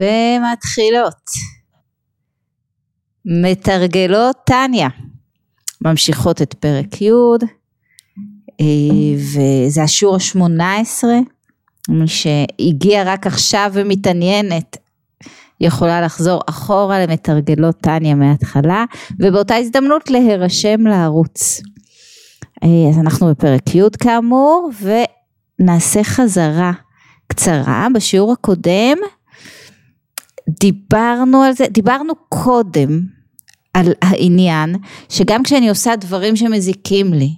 ומתחילות. מתרגלות טניה. ממשיכות את פרק י' אה, וזה השיעור השמונה עשרה. מי שהגיע רק עכשיו ומתעניינת יכולה לחזור אחורה למתרגלות טניה מההתחלה ובאותה הזדמנות להירשם לערוץ. אה, אז אנחנו בפרק י' כאמור ונעשה חזרה קצרה בשיעור הקודם דיברנו על זה, דיברנו קודם על העניין שגם כשאני עושה דברים שמזיקים לי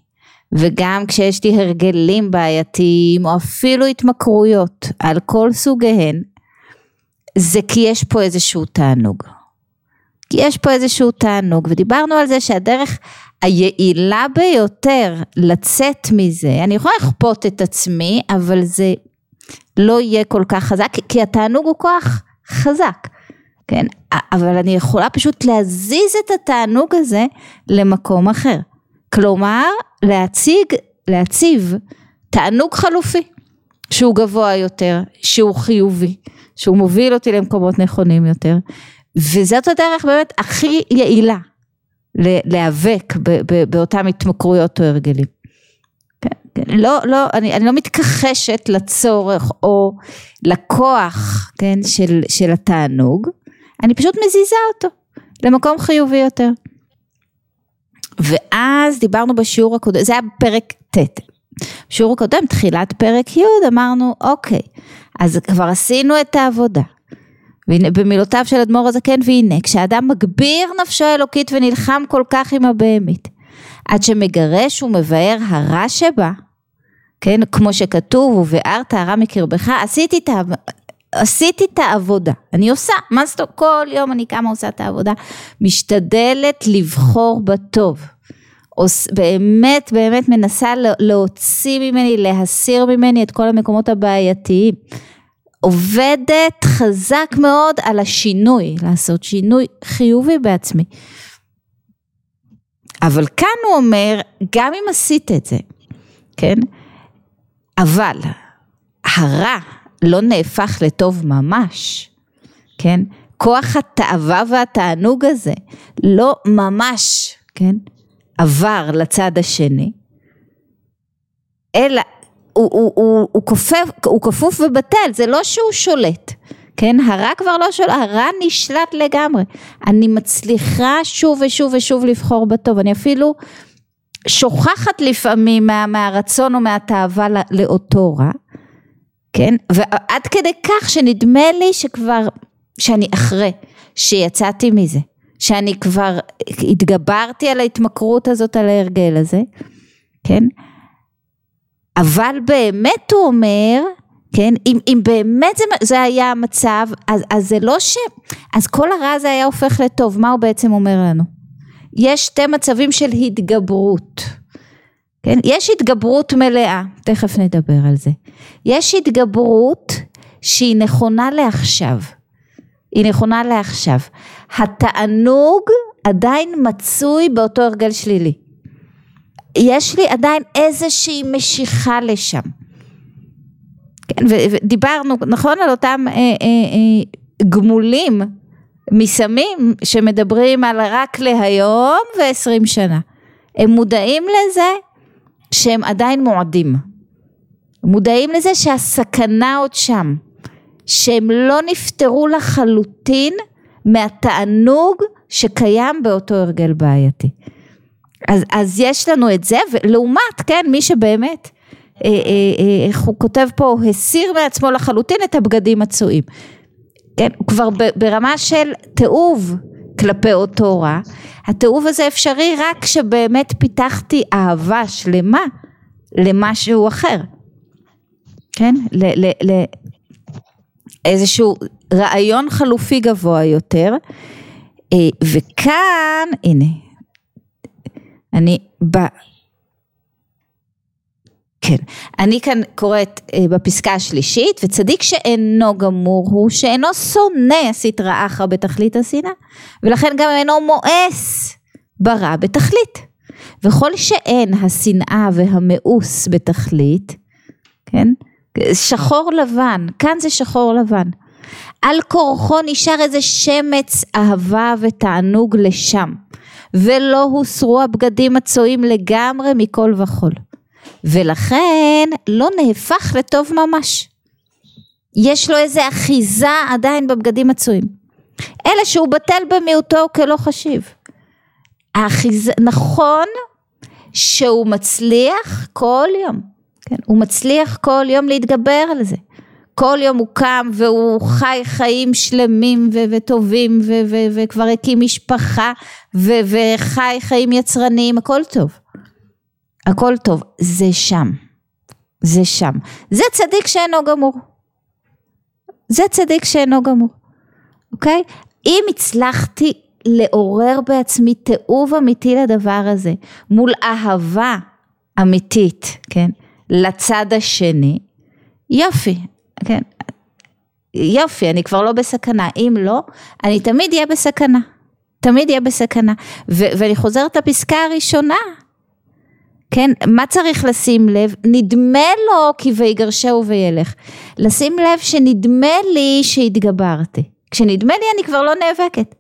וגם כשיש לי הרגלים בעייתיים או אפילו התמכרויות על כל סוגיהן זה כי יש פה איזשהו תענוג. כי יש פה איזשהו תענוג ודיברנו על זה שהדרך היעילה ביותר לצאת מזה, אני יכולה לכפות את עצמי אבל זה לא יהיה כל כך חזק כי התענוג הוא כוח חזק, כן? אבל אני יכולה פשוט להזיז את התענוג הזה למקום אחר. כלומר, להציג, להציב תענוג חלופי, שהוא גבוה יותר, שהוא חיובי, שהוא מוביל אותי למקומות נכונים יותר, וזאת הדרך באמת הכי יעילה להיאבק באותן התמכרויות או הרגלים. כן, לא, לא, אני, אני לא מתכחשת לצורך או לכוח, כן, של, של התענוג, אני פשוט מזיזה אותו למקום חיובי יותר. ואז דיברנו בשיעור הקודם, זה היה פרק ט', בשיעור הקודם, תחילת פרק י', אמרנו, אוקיי, אז כבר עשינו את העבודה. והנה, במילותיו של אדמו"ר הזקן, והנה, כשאדם מגביר נפשו האלוקית ונלחם כל כך עם הבהמית, עד שמגרש ומבאר הרע שבה, כן, כמו שכתוב, ובארת הרע מקרבך, עשיתי את, עשיתי את העבודה, אני עושה, מה זאת אומרת, כל יום אני קמה עושה את העבודה, משתדלת לבחור בטוב, באמת באמת מנסה להוציא ממני, להסיר ממני את כל המקומות הבעייתיים, עובדת חזק מאוד על השינוי, לעשות שינוי חיובי בעצמי. אבל כאן הוא אומר, גם אם עשית את זה, כן? אבל הרע לא נהפך לטוב ממש, כן? כוח התאווה והתענוג הזה לא ממש, כן? עבר לצד השני, אלא הוא, הוא, הוא, הוא, כופף, הוא כפוף ובטל, זה לא שהוא שולט, כן? הרע כבר לא שולט, הרע נשלט לגמרי. אני מצליחה שוב ושוב ושוב לבחור בטוב, אני אפילו שוכחת לפעמים מה, מהרצון או מהתאווה לאותו רע, כן? ועד כדי כך שנדמה לי שכבר, שאני אחרי, שיצאתי מזה, שאני כבר התגברתי על ההתמכרות הזאת, על ההרגל הזה, כן? אבל באמת הוא אומר, כן, אם, אם באמת זה, זה היה המצב, אז, אז זה לא ש... אז כל הרע הזה היה הופך לטוב, מה הוא בעצם אומר לנו? יש שתי מצבים של התגברות, כן? יש התגברות מלאה, תכף נדבר על זה. יש התגברות שהיא נכונה לעכשיו, היא נכונה לעכשיו. התענוג עדיין מצוי באותו הרגל שלילי. יש לי עדיין איזושהי משיכה לשם. כן, ודיברנו, נכון, על אותם אה, אה, אה, גמולים מסמים שמדברים על רק להיום ועשרים שנה. הם מודעים לזה שהם עדיין מועדים. מודעים לזה שהסכנה עוד שם. שהם לא נפטרו לחלוטין מהתענוג שקיים באותו הרגל בעייתי. אז, אז יש לנו את זה, ולעומת, כן, מי שבאמת, איך הוא כותב פה, הסיר מעצמו לחלוטין את הבגדים הצועים. כן, כבר ברמה של תיעוב כלפי אותו רע, התיעוב הזה אפשרי רק כשבאמת פיתחתי אהבה שלמה למשהו אחר, כן, ל, ל, ל, איזשהו רעיון חלופי גבוה יותר, וכאן, הנה, אני. כן, אני כאן קוראת אה, בפסקה השלישית, וצדיק שאינו גמור הוא שאינו שונא הסטרא אחרא בתכלית השנאה, ולכן גם אינו מואס ברע בתכלית. וכל שאין השנאה והמאוס בתכלית, כן, שחור לבן, כאן זה שחור לבן. על כורחו נשאר איזה שמץ אהבה ותענוג לשם, ולא הוסרו הבגדים הצועים לגמרי מכל וכול, ולכן לא נהפך לטוב ממש. יש לו איזה אחיזה עדיין בבגדים הצועים. אלה שהוא בטל במיעוטו כלא חשיב. האחיזה, נכון שהוא מצליח כל יום, כן, הוא מצליח כל יום להתגבר על זה. כל יום הוא קם והוא חי חיים שלמים ו- וטובים ו- ו- וכבר הקים משפחה ו- וחי חיים יצרניים, הכל טוב. הכל טוב, זה שם. זה שם. זה צדיק שאינו גמור. זה צדיק שאינו גמור, אוקיי? אם הצלחתי לעורר בעצמי תיעוב אמיתי לדבר הזה, מול אהבה אמיתית, כן? לצד השני, יופי, כן? יופי, אני כבר לא בסכנה. אם לא, אני תמיד אהיה בסכנה. תמיד אהיה בסכנה. ואני חוזרת לפסקה הראשונה. כן, מה צריך לשים לב? נדמה לו כי ויגרשהו וילך. לשים לב שנדמה לי שהתגברתי. כשנדמה לי אני כבר לא נאבקת.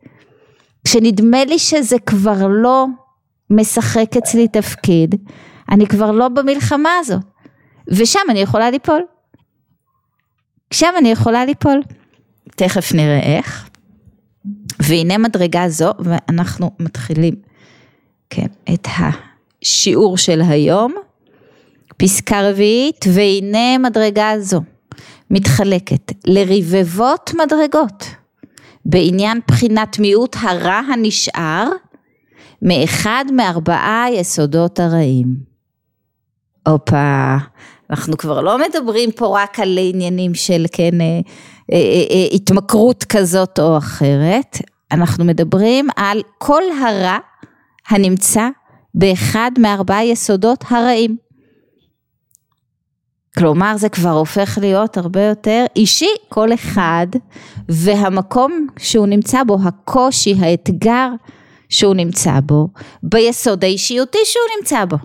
כשנדמה לי שזה כבר לא משחק אצלי תפקיד, אני כבר לא במלחמה הזאת. ושם אני יכולה ליפול. שם אני יכולה ליפול. תכף נראה איך. והנה מדרגה זו, ואנחנו מתחילים, כן, את השיעור של היום. פסקה רביעית, והנה מדרגה זו מתחלקת לרבבות מדרגות בעניין בחינת מיעוט הרע הנשאר מאחד מארבעה יסודות הרעים. הופה, אנחנו כבר לא מדברים פה רק על עניינים של כן אה, אה, אה, התמכרות כזאת או אחרת, אנחנו מדברים על כל הרע הנמצא באחד מארבעה יסודות הרעים. כלומר זה כבר הופך להיות הרבה יותר אישי כל אחד והמקום שהוא נמצא בו, הקושי, האתגר שהוא נמצא בו, ביסוד האישיותי שהוא נמצא בו.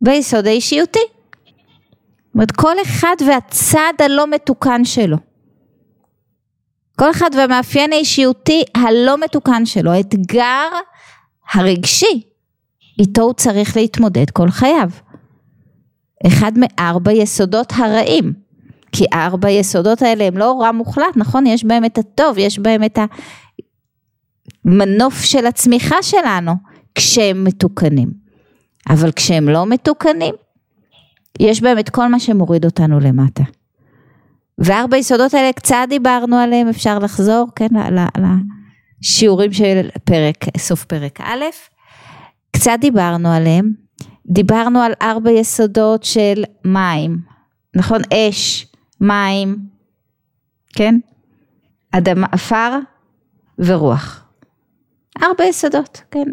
ביסוד האישיותי. זאת אומרת, כל אחד והצד הלא מתוקן שלו. כל אחד והמאפיין האישיותי הלא מתוקן שלו, האתגר הרגשי, איתו הוא צריך להתמודד כל חייו. אחד מארבע יסודות הרעים, כי ארבע יסודות האלה הם לא רע מוחלט, נכון? יש בהם את הטוב, יש בהם את המנוף של הצמיחה שלנו, כשהם מתוקנים. אבל כשהם לא מתוקנים, יש בהם את כל מה שמוריד אותנו למטה. וארבע יסודות האלה קצת דיברנו עליהם, אפשר לחזור, כן, לשיעורים של פרק, סוף פרק א', קצת דיברנו עליהם, דיברנו על ארבע יסודות של מים, נכון? אש, מים, כן? אדמה, עפר ורוח. ארבע יסודות, כן?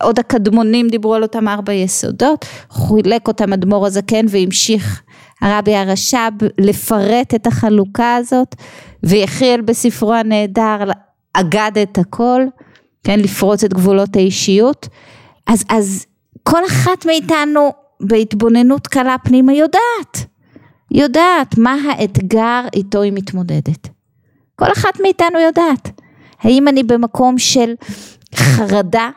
עוד הקדמונים דיברו על אותם ארבע יסודות, חילק אותם אדמו"ר הזקן והמשיך הרבי הרש"ב לפרט את החלוקה הזאת, ויחיאל בספרו הנהדר אגד את הכל, כן, לפרוץ את גבולות האישיות, אז, אז כל אחת מאיתנו בהתבוננות קלה פנימה יודעת, יודעת מה האתגר איתו היא מתמודדת. כל אחת מאיתנו יודעת. האם אני במקום של חרדה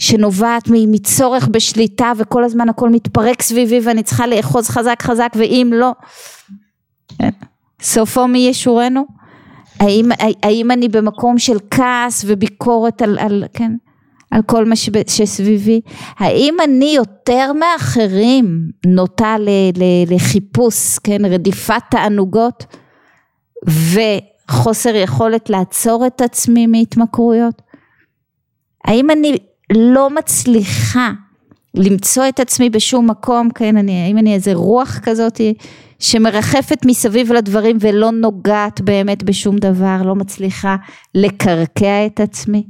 שנובעת מצורך בשליטה וכל הזמן הכל מתפרק סביבי ואני צריכה לאחוז חזק חזק ואם לא, סופו מי ישורנו? האם, האם אני במקום של כעס וביקורת על, על, כן, על כל מה שסביבי? האם אני יותר מאחרים נוטה ל, ל, לחיפוש, כן, רדיפת תענוגות וחוסר יכולת לעצור את עצמי מהתמכרויות? האם אני לא מצליחה למצוא את עצמי בשום מקום, כן, אני, האם אני איזה רוח כזאת שמרחפת מסביב לדברים ולא נוגעת באמת בשום דבר, לא מצליחה לקרקע את עצמי?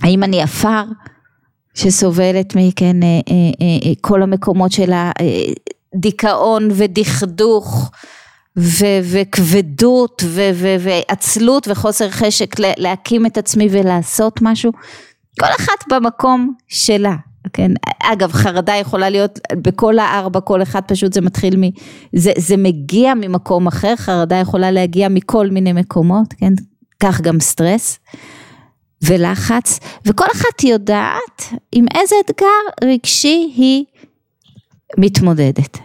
האם אני עפר שסובלת מכן אה, אה, אה, כל המקומות של הדיכאון ודכדוך ו- וכבדות ו- ו- ועצלות וחוסר חשק להקים את עצמי ולעשות משהו? כל אחת במקום שלה, כן? אגב, חרדה יכולה להיות בכל הארבע, כל אחד פשוט זה מתחיל מ... זה, זה מגיע ממקום אחר, חרדה יכולה להגיע מכל מיני מקומות, כן? כך גם סטרס ולחץ, וכל אחת יודעת עם איזה אתגר רגשי היא מתמודדת,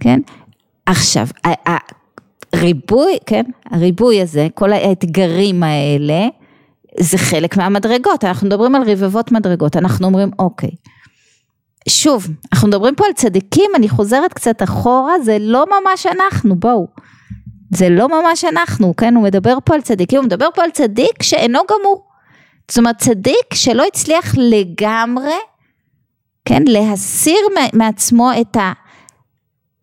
כן? עכשיו, הריבוי, כן? הריבוי הזה, כל האתגרים האלה, זה חלק מהמדרגות, אנחנו מדברים על רבבות מדרגות, אנחנו אומרים אוקיי, שוב, אנחנו מדברים פה על צדיקים, אני חוזרת קצת אחורה, זה לא ממש אנחנו, בואו, זה לא ממש אנחנו, כן, הוא מדבר פה על צדיקים, הוא מדבר פה על צדיק שאינו גמור, זאת אומרת צדיק שלא הצליח לגמרי, כן, להסיר מעצמו את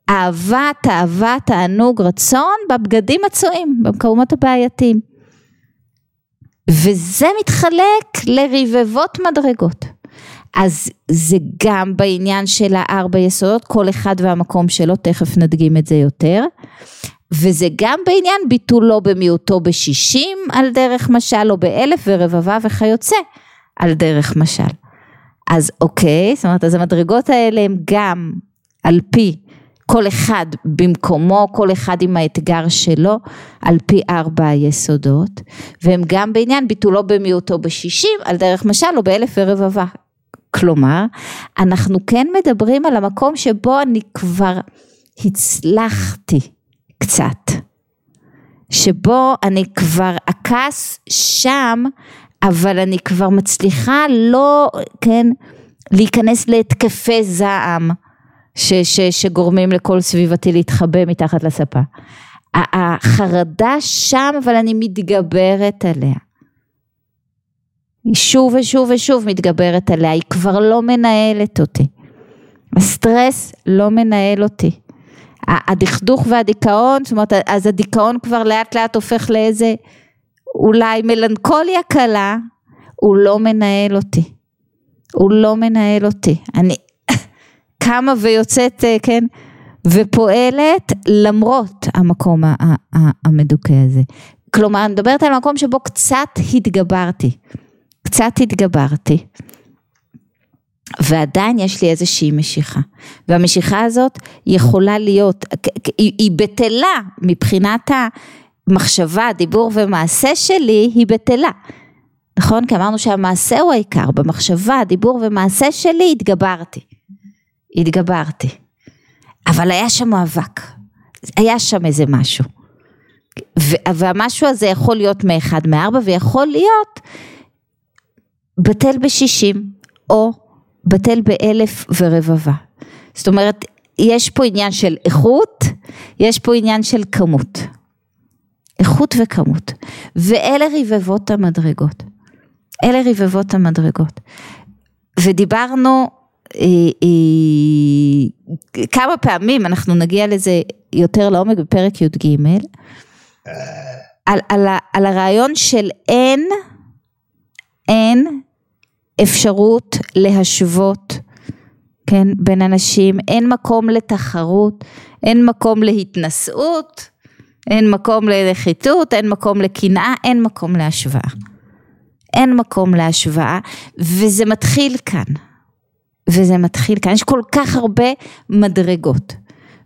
האהבה, תאווה, תענוג, רצון בבגדים הצועים, במקומות הבעייתיים. וזה מתחלק לרבבות מדרגות. אז זה גם בעניין של הארבע יסודות, כל אחד והמקום שלו, תכף נדגים את זה יותר. וזה גם בעניין ביטולו במיעוטו בשישים על דרך משל או באלף ורבבה וכיוצא על דרך משל. אז אוקיי, זאת אומרת אז המדרגות האלה הם גם על פי כל אחד במקומו, כל אחד עם האתגר שלו, על פי ארבע היסודות, והם גם בעניין ביטולו במיעוטו בשישים, על דרך משל או באלף ורבבה. כלומר, אנחנו כן מדברים על המקום שבו אני כבר הצלחתי קצת, שבו אני כבר הכעס שם, אבל אני כבר מצליחה לא, כן, להיכנס להתקפי זעם. ש, ש, שגורמים לכל סביבתי להתחבא מתחת לספה. החרדה שם, אבל אני מתגברת עליה. היא שוב ושוב ושוב מתגברת עליה, היא כבר לא מנהלת אותי. הסטרס לא מנהל אותי. הדכדוך והדיכאון, זאת אומרת, אז הדיכאון כבר לאט לאט הופך לאיזה אולי מלנכוליה קלה, הוא לא מנהל אותי. הוא לא מנהל אותי. אני, קמה ויוצאת, אה, כן, ופועלת למרות המקום המדוכא הזה. כלומר, אני מדברת על מקום שבו קצת התגברתי, קצת התגברתי. ועדיין יש לי איזושהי משיכה. והמשיכה הזאת יכולה להיות, היא, היא בטלה מבחינת המחשבה, דיבור ומעשה שלי, היא בטלה. נכון? כי אמרנו שהמעשה הוא העיקר, במחשבה, דיבור ומעשה שלי התגברתי. התגברתי. אבל היה שם מאבק, היה שם איזה משהו. והמשהו הזה יכול להיות מאחד מארבע ויכול להיות בטל בשישים או בטל באלף ורבבה. זאת אומרת, יש פה עניין של איכות, יש פה עניין של כמות. איכות וכמות. ואלה רבבות המדרגות. אלה רבבות המדרגות. ודיברנו כמה פעמים, אנחנו נגיע לזה יותר לעומק בפרק י"ג, על, על, על הרעיון של אין, אין אפשרות להשוות, כן, בין אנשים, אין מקום לתחרות, אין מקום להתנשאות, אין מקום לנחיתות, אין מקום לקנאה, אין מקום להשוואה. אין מקום להשוואה, וזה מתחיל כאן. וזה מתחיל כאן, יש כל כך הרבה מדרגות,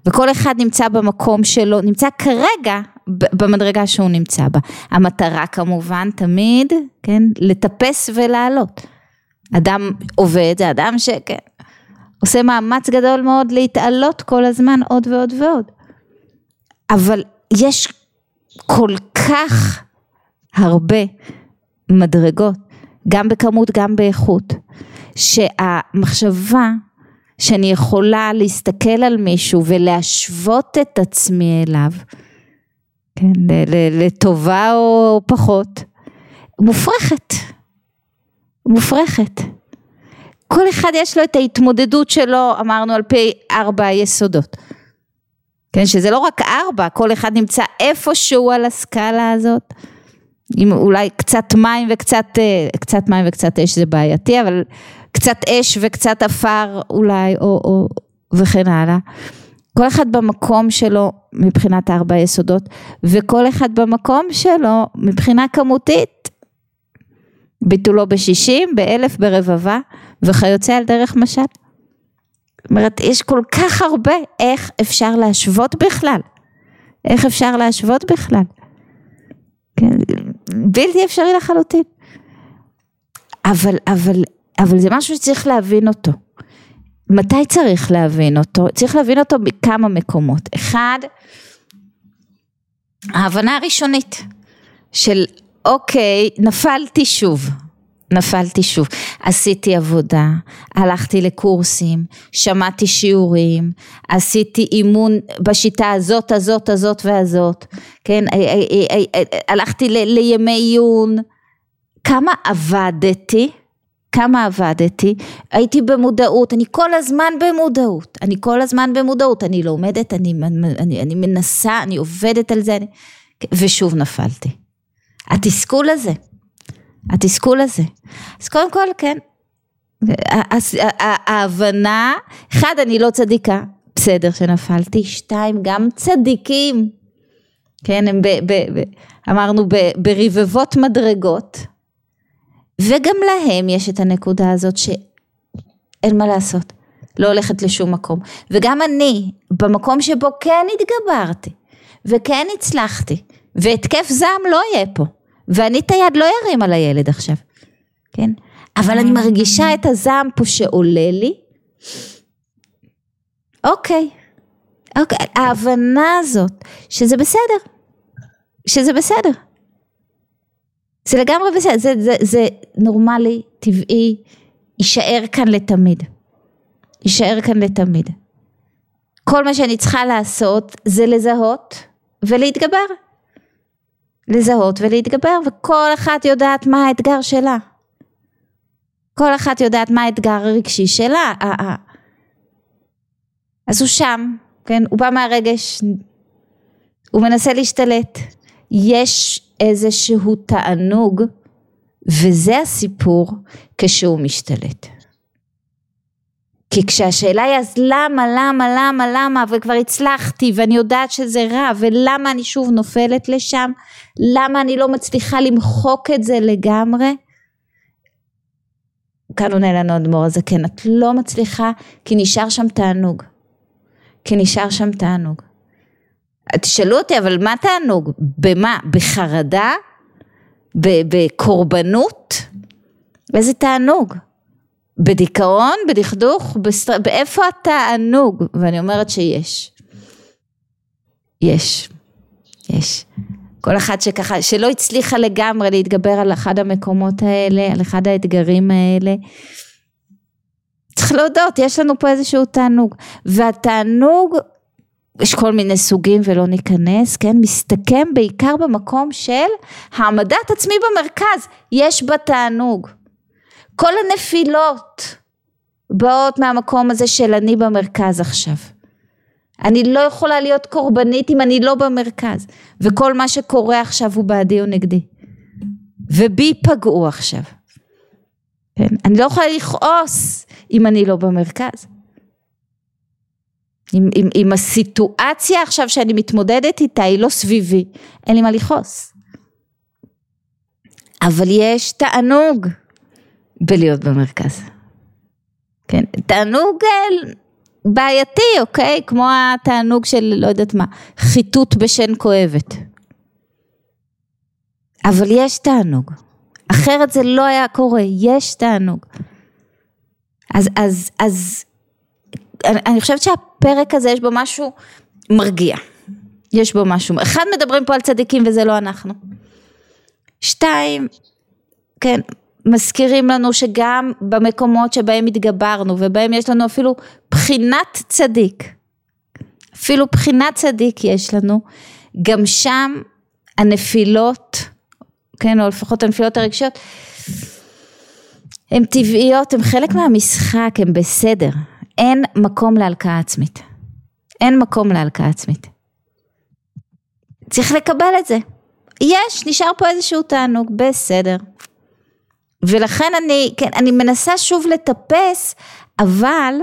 וכל אחד נמצא במקום שלו, נמצא כרגע במדרגה שהוא נמצא בה. המטרה כמובן תמיד, כן, לטפס ולעלות. אדם עובד, זה אדם שכן, עושה מאמץ גדול מאוד להתעלות כל הזמן עוד ועוד ועוד. אבל יש כל כך הרבה מדרגות, גם בכמות, גם באיכות. שהמחשבה שאני יכולה להסתכל על מישהו ולהשוות את עצמי אליו, כן, לטובה או פחות, מופרכת, מופרכת. כל אחד יש לו את ההתמודדות שלו, אמרנו על פי ארבע היסודות. כן, שזה לא רק ארבע, כל אחד נמצא איפשהו על הסקאלה הזאת. עם אולי קצת מים וקצת, אה, קצת מים וקצת אש זה בעייתי, אבל קצת אש וקצת עפר אולי, או, או, וכן הלאה. כל אחד במקום שלו מבחינת ארבע היסודות, וכל אחד במקום שלו מבחינה כמותית, ביטולו בשישים, באלף, ברבבה וכיוצא על דרך משל. זאת אומרת, יש כל כך הרבה איך אפשר להשוות בכלל. איך אפשר להשוות בכלל. כן, בלתי אפשרי לחלוטין. אבל, אבל, אבל זה משהו שצריך להבין אותו. מתי צריך להבין אותו? צריך להבין אותו בכמה מקומות. אחד, ההבנה הראשונית של אוקיי, נפלתי שוב. נפלתי שוב. עשיתי עבודה, הלכתי לקורסים, שמעתי שיעורים, עשיתי אימון בשיטה הזאת, הזאת, הזאת והזאת, כן, הלכתי לימי עיון, כמה עבדתי, כמה עבדתי, הייתי במודעות, אני כל הזמן במודעות, אני כל הזמן במודעות, אני לומדת, אני, אני, אני מנסה, אני עובדת על זה, אני, ושוב נפלתי. התסכול הזה, התסכול הזה. אז קודם כל, כן, ההבנה, אחד, אני לא צדיקה, בסדר שנפלתי, שתיים, גם צדיקים, כן, הם ב, ב, ב, אמרנו ב, ברבבות מדרגות, וגם להם יש את הנקודה הזאת שאין מה לעשות, לא הולכת לשום מקום. וגם אני, במקום שבו כן התגברתי, וכן הצלחתי, והתקף זעם לא יהיה פה. ואני את היד לא ארים על הילד עכשיו, כן? אבל אני מרגישה את הזעם פה שעולה לי. אוקיי, אוקיי, ההבנה הזאת שזה בסדר, שזה בסדר. זה לגמרי בסדר, זה, זה, זה נורמלי, טבעי, יישאר כאן לתמיד. יישאר כאן לתמיד. כל מה שאני צריכה לעשות זה לזהות ולהתגבר. לזהות ולהתגבר, וכל אחת יודעת מה האתגר שלה. כל אחת יודעת מה האתגר הרגשי שלה. אז הוא שם, כן? הוא בא מהרגש, הוא מנסה להשתלט. יש איזשהו תענוג, וזה הסיפור כשהוא משתלט. כי כשהשאלה היא אז למה, למה, למה, למה, וכבר הצלחתי ואני יודעת שזה רע, ולמה אני שוב נופלת לשם, למה אני לא מצליחה למחוק את זה לגמרי? כאן עונה לנו אדמו"ר הזקן, את לא מצליחה כי נשאר שם תענוג. כי נשאר שם תענוג. תשאלו אותי, אבל מה תענוג? במה? בחרדה? בקורבנות? איזה תענוג? בדיכאון, בדכדוך, בסטר... באיפה התענוג? ואני אומרת שיש. יש. יש. כל אחת שככה, שלא הצליחה לגמרי להתגבר על אחד המקומות האלה, על אחד האתגרים האלה. צריך להודות, יש לנו פה איזשהו תענוג. והתענוג, יש כל מיני סוגים ולא ניכנס, כן? מסתכם בעיקר במקום של העמדת עצמי במרכז. יש בה תענוג. כל הנפילות באות מהמקום הזה של אני במרכז עכשיו. אני לא יכולה להיות קורבנית אם אני לא במרכז, וכל מה שקורה עכשיו הוא בעדי או נגדי. ובי פגעו עכשיו. כן? אני לא יכולה לכעוס אם אני לא במרכז. אם, אם, אם הסיטואציה עכשיו שאני מתמודדת איתה היא לא סביבי, אין לי מה לכעוס. אבל יש תענוג בלהיות במרכז. כן, תענוג אה, בעייתי, אוקיי? כמו התענוג של, לא יודעת מה, חיטוט בשן כואבת. אבל יש תענוג. אחרת זה לא היה קורה, יש תענוג. אז, אז, אז, אני, אני חושבת שהפרק הזה יש בו משהו מרגיע. יש בו משהו, אחד מדברים פה על צדיקים וזה לא אנחנו. שתיים, כן, מזכירים לנו שגם במקומות שבהם התגברנו ובהם יש לנו אפילו בחינת צדיק, אפילו בחינת צדיק יש לנו, גם שם הנפילות, כן, או לפחות הנפילות הרגשיות, הן טבעיות, הן חלק מהמשחק, הן בסדר. אין מקום להלקאה עצמית. אין מקום להלקאה עצמית. צריך לקבל את זה. יש, נשאר פה איזשהו תענוג, בסדר. ולכן אני, כן, אני מנסה שוב לטפס, אבל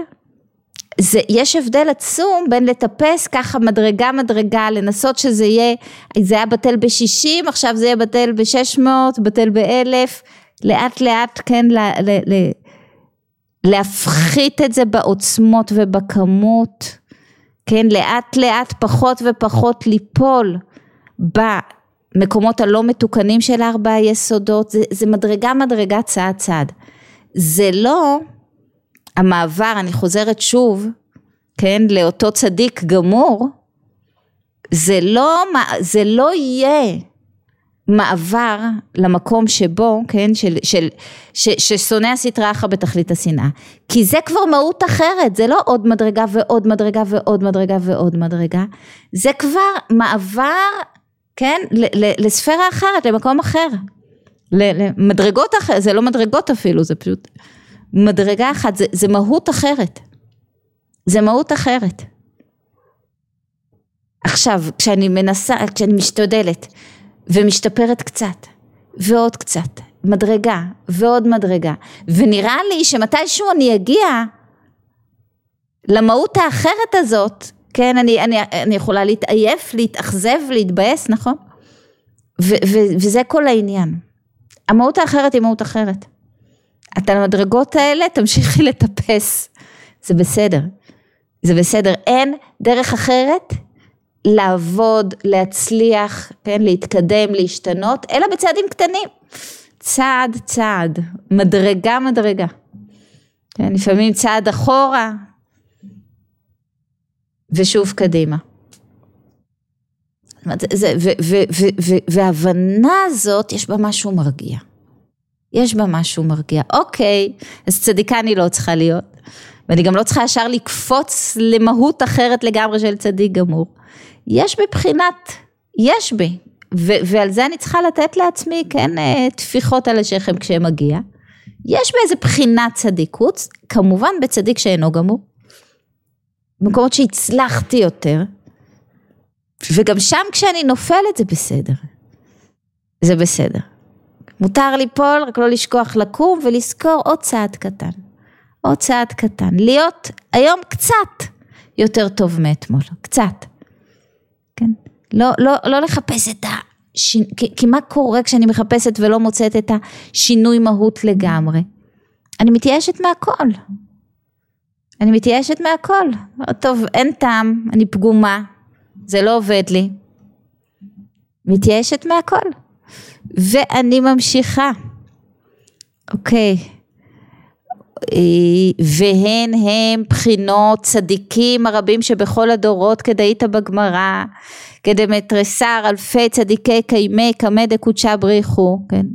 זה, יש הבדל עצום בין לטפס ככה מדרגה מדרגה, לנסות שזה יהיה, זה היה בטל ב-60, עכשיו זה יהיה בטל ב-600, בטל ב-1000, לאט לאט כן ל, ל, ל, להפחית את זה בעוצמות ובכמות, כן, לאט לאט פחות ופחות ליפול במקומות הלא מתוקנים של ארבע היסודות, זה, זה מדרגה מדרגה צעד צעד. זה לא המעבר, אני חוזרת שוב, כן, לאותו צדיק גמור, זה לא, זה לא יהיה מעבר למקום שבו, כן, של, של, ש, ששונא הסטרא אחרא בתכלית השנאה. כי זה כבר מהות אחרת, זה לא עוד מדרגה ועוד מדרגה ועוד מדרגה ועוד מדרגה, זה כבר מעבר, כן, ל, ל, לספירה אחרת, למקום אחר. למדרגות אחרת, זה לא מדרגות אפילו, זה פשוט מדרגה אחת, זה, זה מהות אחרת. זה מהות אחרת. עכשיו, כשאני מנסה, כשאני משתדלת ומשתפרת קצת, ועוד קצת, מדרגה, ועוד מדרגה, ונראה לי שמתישהו אני אגיע למהות האחרת הזאת, כן, אני, אני, אני יכולה להתעייף, להתאכזב, להתבאס, נכון? ו, ו, וזה כל העניין. המהות האחרת היא מהות אחרת. את על המדרגות האלה תמשיכי לטפס, זה בסדר. זה בסדר, אין דרך אחרת לעבוד, להצליח, כן, להתקדם, להשתנות, אלא בצעדים קטנים. צעד צעד, מדרגה מדרגה. כן, לפעמים צעד אחורה ושוב קדימה. וההבנה הזאת יש בה משהו מרגיע. יש בה משהו מרגיע. אוקיי, אז צדיקה אני לא צריכה להיות. ואני גם לא צריכה ישר לקפוץ למהות אחרת לגמרי של צדיק גמור. יש בבחינת, יש בי, ו- ועל זה אני צריכה לתת לעצמי, כן, אה, טפיחות על השכם כשמגיע. יש באיזה בחינת צדיקות, כמובן בצדיק שאינו גמור. במקומות שהצלחתי יותר, וגם שם כשאני נופלת זה בסדר. זה בסדר. מותר ליפול, רק לא לשכוח לקום ולזכור עוד צעד קטן. עוד צעד קטן, להיות היום קצת יותר טוב מאתמול, קצת? לא, לא, לא לחפש את השינוי, כי, כי מה קורה כשאני מחפשת ולא מוצאת את השינוי מהות לגמרי? אני מתייאשת מהכל. אני מתייאשת מהכל. טוב, אין טעם, אני פגומה, זה לא עובד לי. מתייאשת מהכל. ואני ממשיכה. אוקיי. והן הם בחינות צדיקים הרבים שבכל הדורות כדאית בגמרא, כדמתרסר אלפי צדיקי קיימי קמא דקודשא בריחו, כן,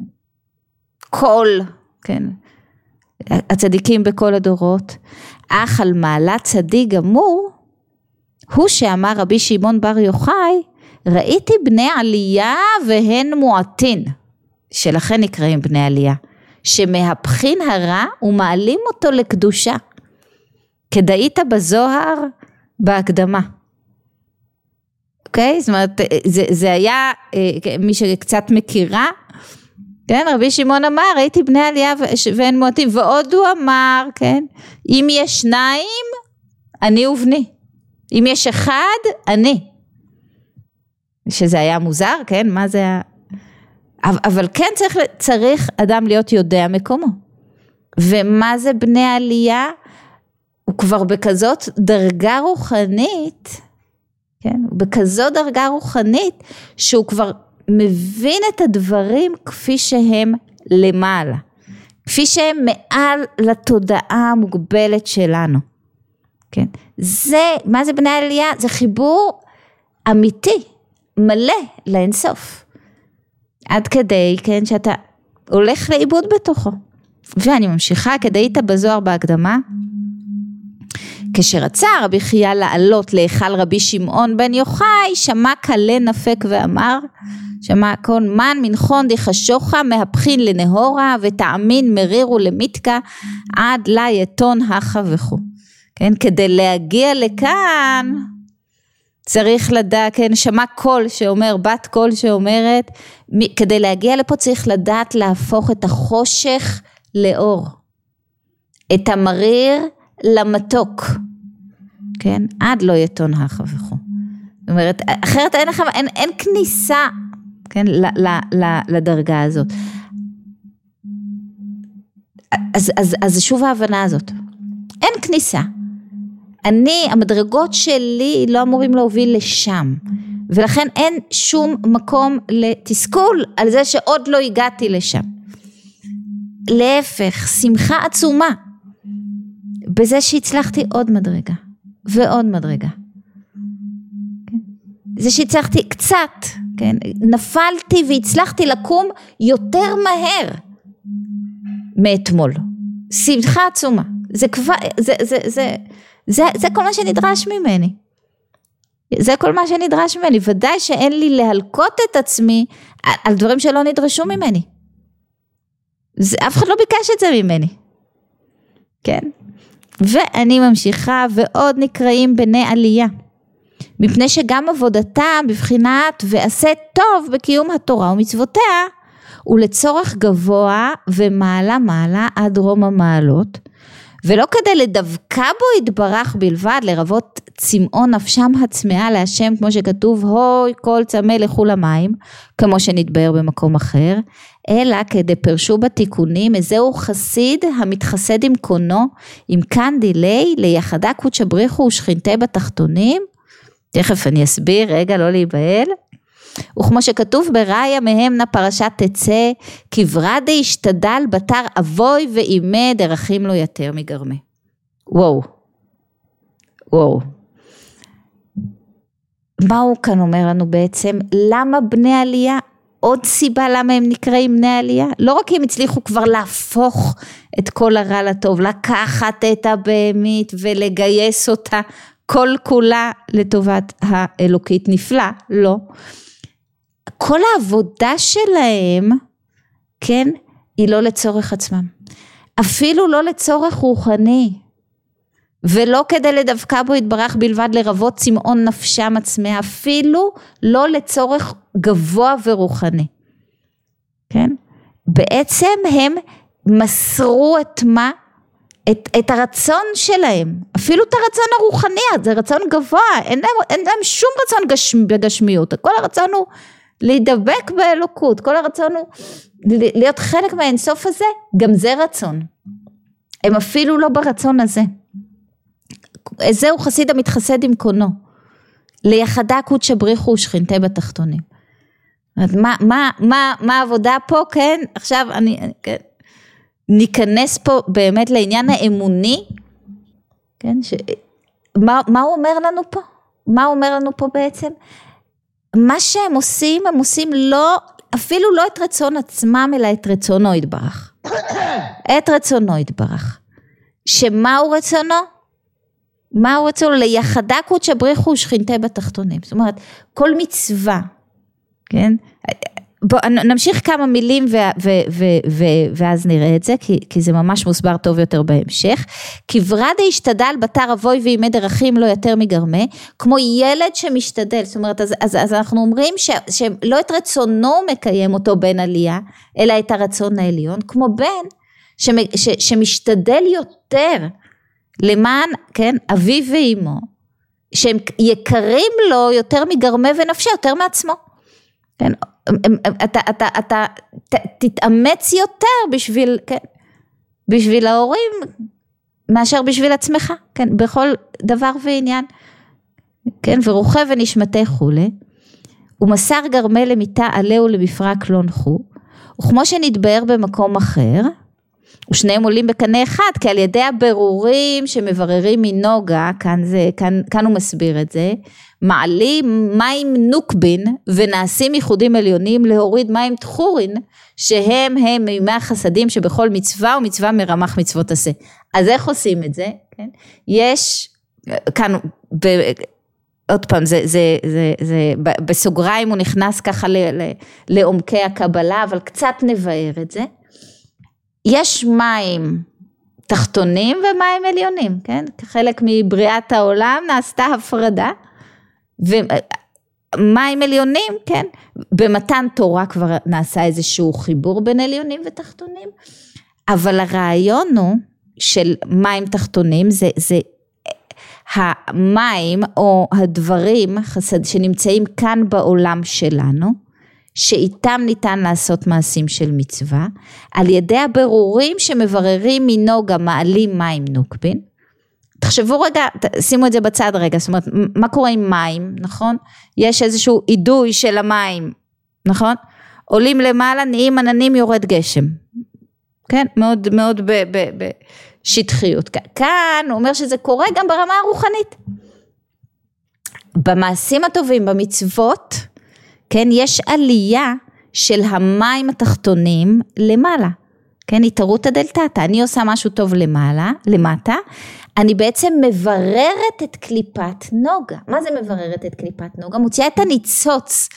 כל, כן, הצדיקים בכל הדורות, אך על מעלת צדיק גמור, הוא שאמר רבי שמעון בר יוחאי, ראיתי בני עלייה והן מועטין, שלכן נקראים בני עלייה. שמהפכין הרע ומעלים אותו לקדושה. כדאית בזוהר בהקדמה. אוקיי? Okay? זאת אומרת, זה, זה היה, אה, מי שקצת מכירה, כן, רבי שמעון אמר, ראיתי בני עלייה ואין מועטים, ועוד הוא אמר, כן, אם יש שניים, אני ובני. אם יש אחד, אני. שזה היה מוזר, כן, מה זה אבל כן צריך, צריך אדם להיות יודע מקומו. ומה זה בני עלייה? הוא כבר בכזאת דרגה רוחנית, כן? בכזאת דרגה רוחנית, שהוא כבר מבין את הדברים כפי שהם למעלה. כפי שהם מעל לתודעה המוגבלת שלנו. כן? זה, מה זה בני עלייה? זה חיבור אמיתי, מלא לאינסוף. עד כדי, כן, שאתה הולך לאיבוד בתוכו. ואני ממשיכה, כדאית בזוהר בהקדמה. כשרצה רבי חייא לעלות להיכל רבי שמעון בן יוחאי, שמע כלה נפק ואמר, שמע כל מן מנחון דחשוכה מהפכין לנהורה ותאמין מרירו למיתקה עד לה יתון הכה וכו'. כן, כדי להגיע לכאן צריך לדעת, כן, שמע קול שאומר, בת קול שאומרת, כדי להגיע לפה צריך לדעת להפוך את החושך לאור, את המריר למתוק, כן, עד לא יתון הכה וכו'. זאת אומרת, אחרת אין לך, אין, אין כניסה, כן, ל, ל, ל, לדרגה הזאת. אז, אז, אז שוב ההבנה הזאת, אין כניסה. אני, המדרגות שלי לא אמורים להוביל לשם, ולכן אין שום מקום לתסכול על זה שעוד לא הגעתי לשם. להפך, שמחה עצומה בזה שהצלחתי עוד מדרגה ועוד מדרגה. כן? זה שהצלחתי קצת, כן? נפלתי והצלחתי לקום יותר מהר מאתמול. שמחה עצומה. זה כבר, זה, זה, זה, זה, זה כל מה שנדרש ממני. זה כל מה שנדרש ממני. ודאי שאין לי להלקות את עצמי על, על דברים שלא נדרשו ממני. זה, אף אחד לא ביקש את זה ממני. כן? ואני ממשיכה ועוד נקראים בני עלייה. מפני שגם עבודתם בבחינת ועשה טוב בקיום התורה ומצוותיה ולצורך גבוה ומעלה מעלה עד רום המעלות ולא כדי לדבקה בו יתברך בלבד לרבות צמאון נפשם הצמאה להשם כמו שכתוב הוי כל צמא לכו למים כמו שנתבהר במקום אחר אלא כדי פרשו בתיקונים איזהו חסיד המתחסד עם קונו עם כאן דילי ליחדה קודשא בריחו ושכינתה בתחתונים תכף אני אסביר רגע לא להיבהל וכמו שכתוב בראיה מהם נא פרשת תצא, כברה דהשתדל בתר אבוי ואימה דרכים לו יתר מגרמה. וואו, וואו. מה הוא כאן אומר לנו בעצם? למה בני עלייה? עוד סיבה למה הם נקראים בני עלייה? לא רק הם הצליחו כבר להפוך את כל הרע לטוב, לקחת את הבהמית ולגייס אותה כל כולה לטובת האלוקית נפלא, לא. כל העבודה שלהם, כן, היא לא לצורך עצמם. אפילו לא לצורך רוחני. ולא כדי לדווקא בו יתברך בלבד לרבות צמאון נפשם עצמי, אפילו לא לצורך גבוה ורוחני. כן? בעצם הם מסרו את מה? את, את הרצון שלהם, אפילו את הרצון הרוחני, זה רצון גבוה, אין להם, אין להם שום רצון גשמ, בגשמיות, כל הרצון הוא להידבק באלוקות, כל הרצון הוא להיות חלק מהאינסוף הזה, גם זה רצון. הם אפילו לא ברצון הזה. זהו חסיד המתחסד עם קונו. ליחדה קודשא בריחו ושכינתה בתחתונים. מה, מה, מה, מה העבודה פה, כן? עכשיו אני, כן, ניכנס פה באמת לעניין האמוני, כן? ש, מה, מה הוא אומר לנו פה? מה הוא אומר לנו פה בעצם? מה שהם עושים, הם עושים לא, אפילו לא את רצון עצמם, אלא את רצונו יתברך. את רצונו יתברך. שמהו רצונו? מהו רצונו? ליחדה קודשא בריחו ושכינתה בתחתונים. זאת אומרת, כל מצווה, כן? בוא נמשיך כמה מילים ו, ו, ו, ו, ואז נראה את זה כי, כי זה ממש מוסבר טוב יותר בהמשך. כברה דהשתדל בתר אבוי וימי דרכים לא יותר מגרמה, כמו ילד שמשתדל, זאת אומרת אז, אז, אז אנחנו אומרים ש, שלא את רצונו מקיים אותו בן עלייה, אלא את הרצון העליון, כמו בן ש, ש, שמשתדל יותר למען, כן, אביו ואימו, שהם יקרים לו יותר מגרמה ונפשי, יותר מעצמו. כן, אתה, אתה, אתה ת, תתאמץ יותר בשביל, כן, בשביל ההורים מאשר בשביל עצמך, כן, בכל דבר ועניין, כן, ורוחה ונשמתי כולי, ומסר גרמה למיתה עלהו למפרק לא נחו, וכמו שנתבהר במקום אחר, ושניהם עולים בקנה אחד, כי על ידי הבירורים שמבררים מנוגה, כאן, זה, כאן, כאן הוא מסביר את זה, מעלים מים נוקבין ונעשים ייחודים עליונים להוריד מים תחורין שהם הם מימי החסדים שבכל מצווה ומצווה מרמח מצוות עשה. אז איך עושים את זה? כן? יש כאן ב, עוד פעם זה, זה, זה, זה בסוגריים הוא נכנס ככה ל, ל, לעומקי הקבלה אבל קצת נבהר את זה. יש מים תחתונים ומים עליונים, כן? כחלק מבריאת העולם נעשתה הפרדה ומים עליונים, כן, במתן תורה כבר נעשה איזשהו חיבור בין עליונים ותחתונים, אבל הרעיון הוא של מים תחתונים זה, זה המים או הדברים שנמצאים כאן בעולם שלנו, שאיתם ניתן לעשות מעשים של מצווה, על ידי הבירורים שמבררים מנוגה מעלים מים נוקבין. תחשבו רגע, שימו את זה בצד רגע, זאת אומרת, מה קורה עם מים, נכון? יש איזשהו אידוי של המים, נכון? עולים למעלה, נהיים עננים, יורד גשם. כן? מאוד מאוד בשטחיות. כאן הוא אומר שזה קורה גם ברמה הרוחנית. במעשים הטובים, במצוות, כן, יש עלייה של המים התחתונים למעלה. כן, התערות הדלתתא, אני עושה משהו טוב למעלה, למטה, אני בעצם מבררת את קליפת נוגה. מה זה מבררת את קליפת נוגה? מוציאה את הניצוץ,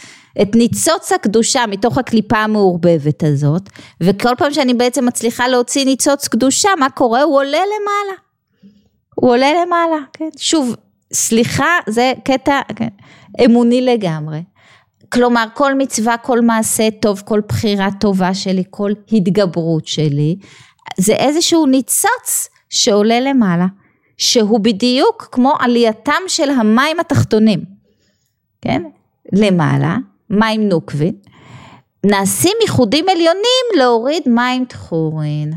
את ניצוץ הקדושה מתוך הקליפה המעורבבת הזאת, וכל פעם שאני בעצם מצליחה להוציא ניצוץ קדושה, מה קורה? הוא עולה למעלה. הוא עולה למעלה, כן. שוב, סליחה, זה קטע כן, אמוני לגמרי. כלומר, כל מצווה, כל מעשה טוב, כל בחירה טובה שלי, כל התגברות שלי, זה איזשהו ניצוץ שעולה למעלה, שהוא בדיוק כמו עלייתם של המים התחתונים, כן? למעלה, מים נוקבין, נעשים ייחודים עליונים להוריד מים תחורין.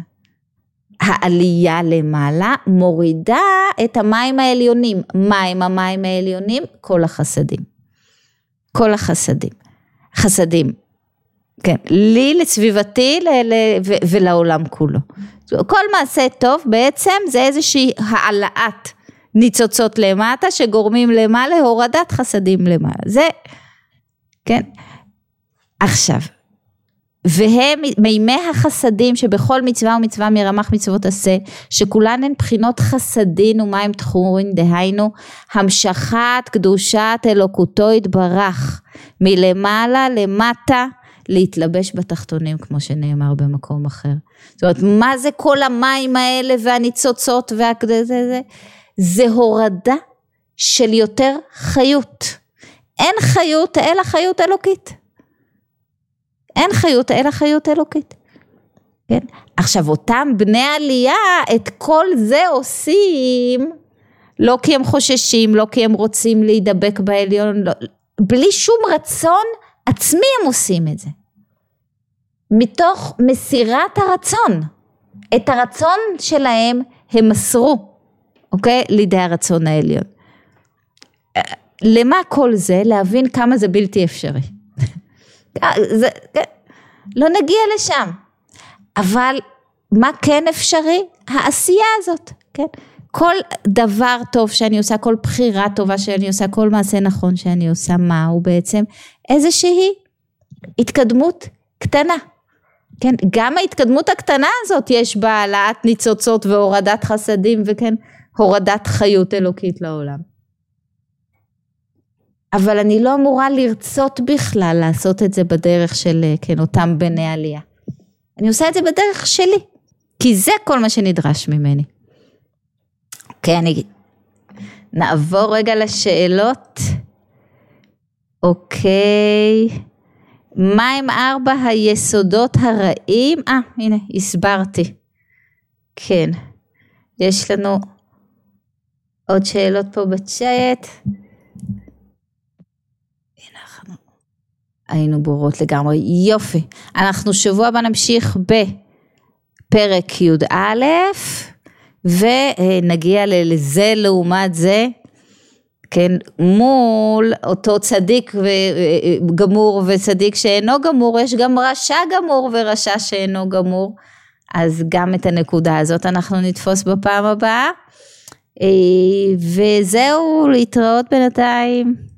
העלייה למעלה מורידה את המים העליונים. מהם המים העליונים? כל החסדים. כל החסדים. חסדים. כן, לי, לסביבתי ל- ל- ו- ולעולם כולו. כל מעשה טוב בעצם זה איזושהי העלאת ניצוצות למטה שגורמים למעלה להורדת חסדים למעלה. זה, כן. עכשיו, והם מימי החסדים שבכל מצווה ומצווה מרמ"ח מצוות עשה, שכולן הן בחינות חסדין ומים תחורין, דהיינו המשכת קדושת אלוקותו יתברך, מלמעלה למטה להתלבש בתחתונים כמו שנאמר במקום אחר. זאת אומרת, מה זה כל המים האלה והניצוצות והכזה זה? זה? זה הורדה של יותר חיות. אין חיות אלא חיות אלוקית. אין חיות אלא חיות אלוקית. כן? עכשיו אותם בני עלייה את כל זה עושים לא כי הם חוששים, לא כי הם רוצים להידבק בעליון, לא, בלי שום רצון עצמי הם עושים את זה. מתוך מסירת הרצון. את הרצון שלהם הם מסרו, אוקיי? לידי הרצון העליון. למה כל זה? להבין כמה זה בלתי אפשרי. זה, לא נגיע לשם. אבל מה כן אפשרי? העשייה הזאת, כן? כל דבר טוב שאני עושה, כל בחירה טובה שאני עושה, כל מעשה נכון שאני עושה, מה הוא בעצם? איזושהי התקדמות קטנה. כן, גם ההתקדמות הקטנה הזאת יש בה העלאת ניצוצות והורדת חסדים וכן, הורדת חיות אלוקית לעולם. אבל אני לא אמורה לרצות בכלל לעשות את זה בדרך של, כן, אותם בני עלייה. אני עושה את זה בדרך שלי, כי זה כל מה שנדרש ממני. אוקיי, אני... נעבור רגע לשאלות. אוקיי. מה הם ארבע היסודות הרעים? אה, הנה, הסברתי. כן. יש לנו עוד שאלות פה בצ'אט. היינו ברורות לגמרי. יופי. אנחנו שבוע הבא נמשיך בפרק י"א ונגיע לזה לעומת זה, כן, מול אותו צדיק גמור וצדיק שאינו גמור, יש גם רשע גמור ורשע שאינו גמור. אז גם את הנקודה הזאת אנחנו נתפוס בפעם הבאה. וזהו, להתראות בינתיים.